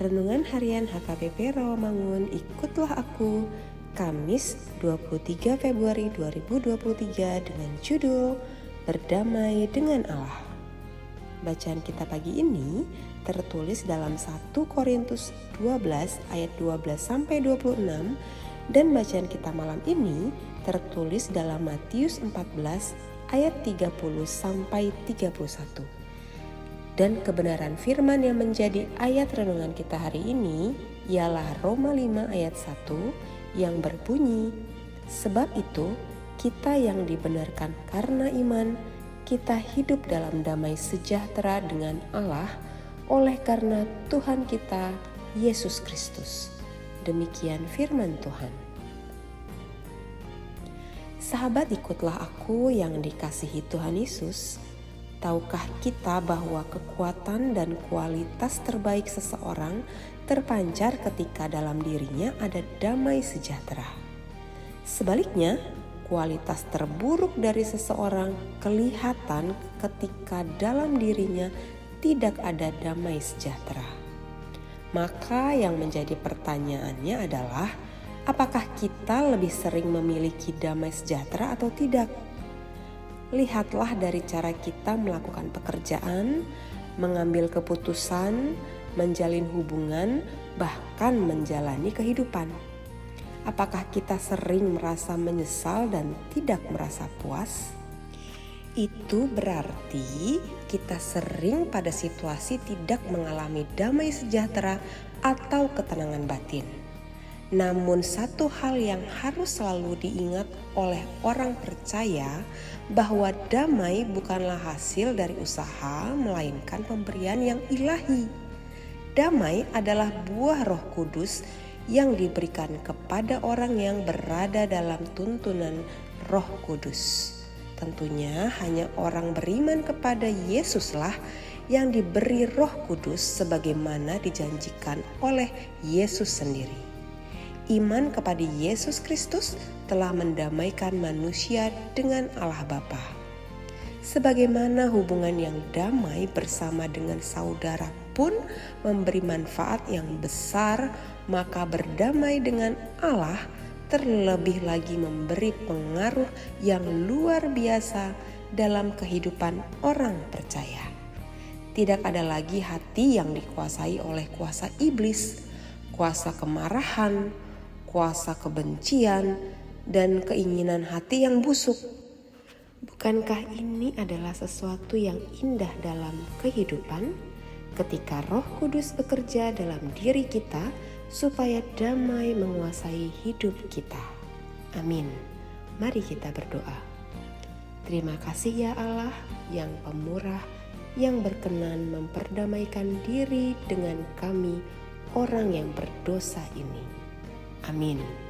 Renungan Harian HKBP Rawamangun Ikutlah Aku Kamis 23 Februari 2023 dengan judul Berdamai dengan Allah. Bacaan kita pagi ini tertulis dalam 1 Korintus 12 ayat 12 sampai 26 dan bacaan kita malam ini tertulis dalam Matius 14 ayat 30 sampai 31. Dan kebenaran firman yang menjadi ayat renungan kita hari ini ialah Roma 5 ayat 1 yang berbunyi, Sebab itu kita yang dibenarkan karena iman, kita hidup dalam damai sejahtera dengan Allah oleh karena Tuhan kita Yesus Kristus. Demikian firman Tuhan. Sahabat ikutlah aku yang dikasihi Tuhan Yesus Tahukah kita bahwa kekuatan dan kualitas terbaik seseorang terpancar ketika dalam dirinya ada damai sejahtera? Sebaliknya, kualitas terburuk dari seseorang kelihatan ketika dalam dirinya tidak ada damai sejahtera. Maka, yang menjadi pertanyaannya adalah: apakah kita lebih sering memiliki damai sejahtera atau tidak? Lihatlah dari cara kita melakukan pekerjaan, mengambil keputusan, menjalin hubungan, bahkan menjalani kehidupan. Apakah kita sering merasa menyesal dan tidak merasa puas? Itu berarti kita sering pada situasi tidak mengalami damai sejahtera atau ketenangan batin. Namun, satu hal yang harus selalu diingat oleh orang percaya bahwa damai bukanlah hasil dari usaha, melainkan pemberian yang ilahi. Damai adalah buah Roh Kudus yang diberikan kepada orang yang berada dalam tuntunan Roh Kudus. Tentunya, hanya orang beriman kepada Yesuslah yang diberi Roh Kudus, sebagaimana dijanjikan oleh Yesus sendiri iman kepada Yesus Kristus telah mendamaikan manusia dengan Allah Bapa. Sebagaimana hubungan yang damai bersama dengan saudara pun memberi manfaat yang besar, maka berdamai dengan Allah terlebih lagi memberi pengaruh yang luar biasa dalam kehidupan orang percaya. Tidak ada lagi hati yang dikuasai oleh kuasa iblis, kuasa kemarahan, kuasa kebencian, dan keinginan hati yang busuk. Bukankah ini adalah sesuatu yang indah dalam kehidupan ketika Roh Kudus bekerja dalam diri kita supaya damai menguasai hidup kita? Amin. Mari kita berdoa. Terima kasih ya Allah yang pemurah, yang berkenan memperdamaikan diri dengan kami, orang yang berdosa ini. Amin.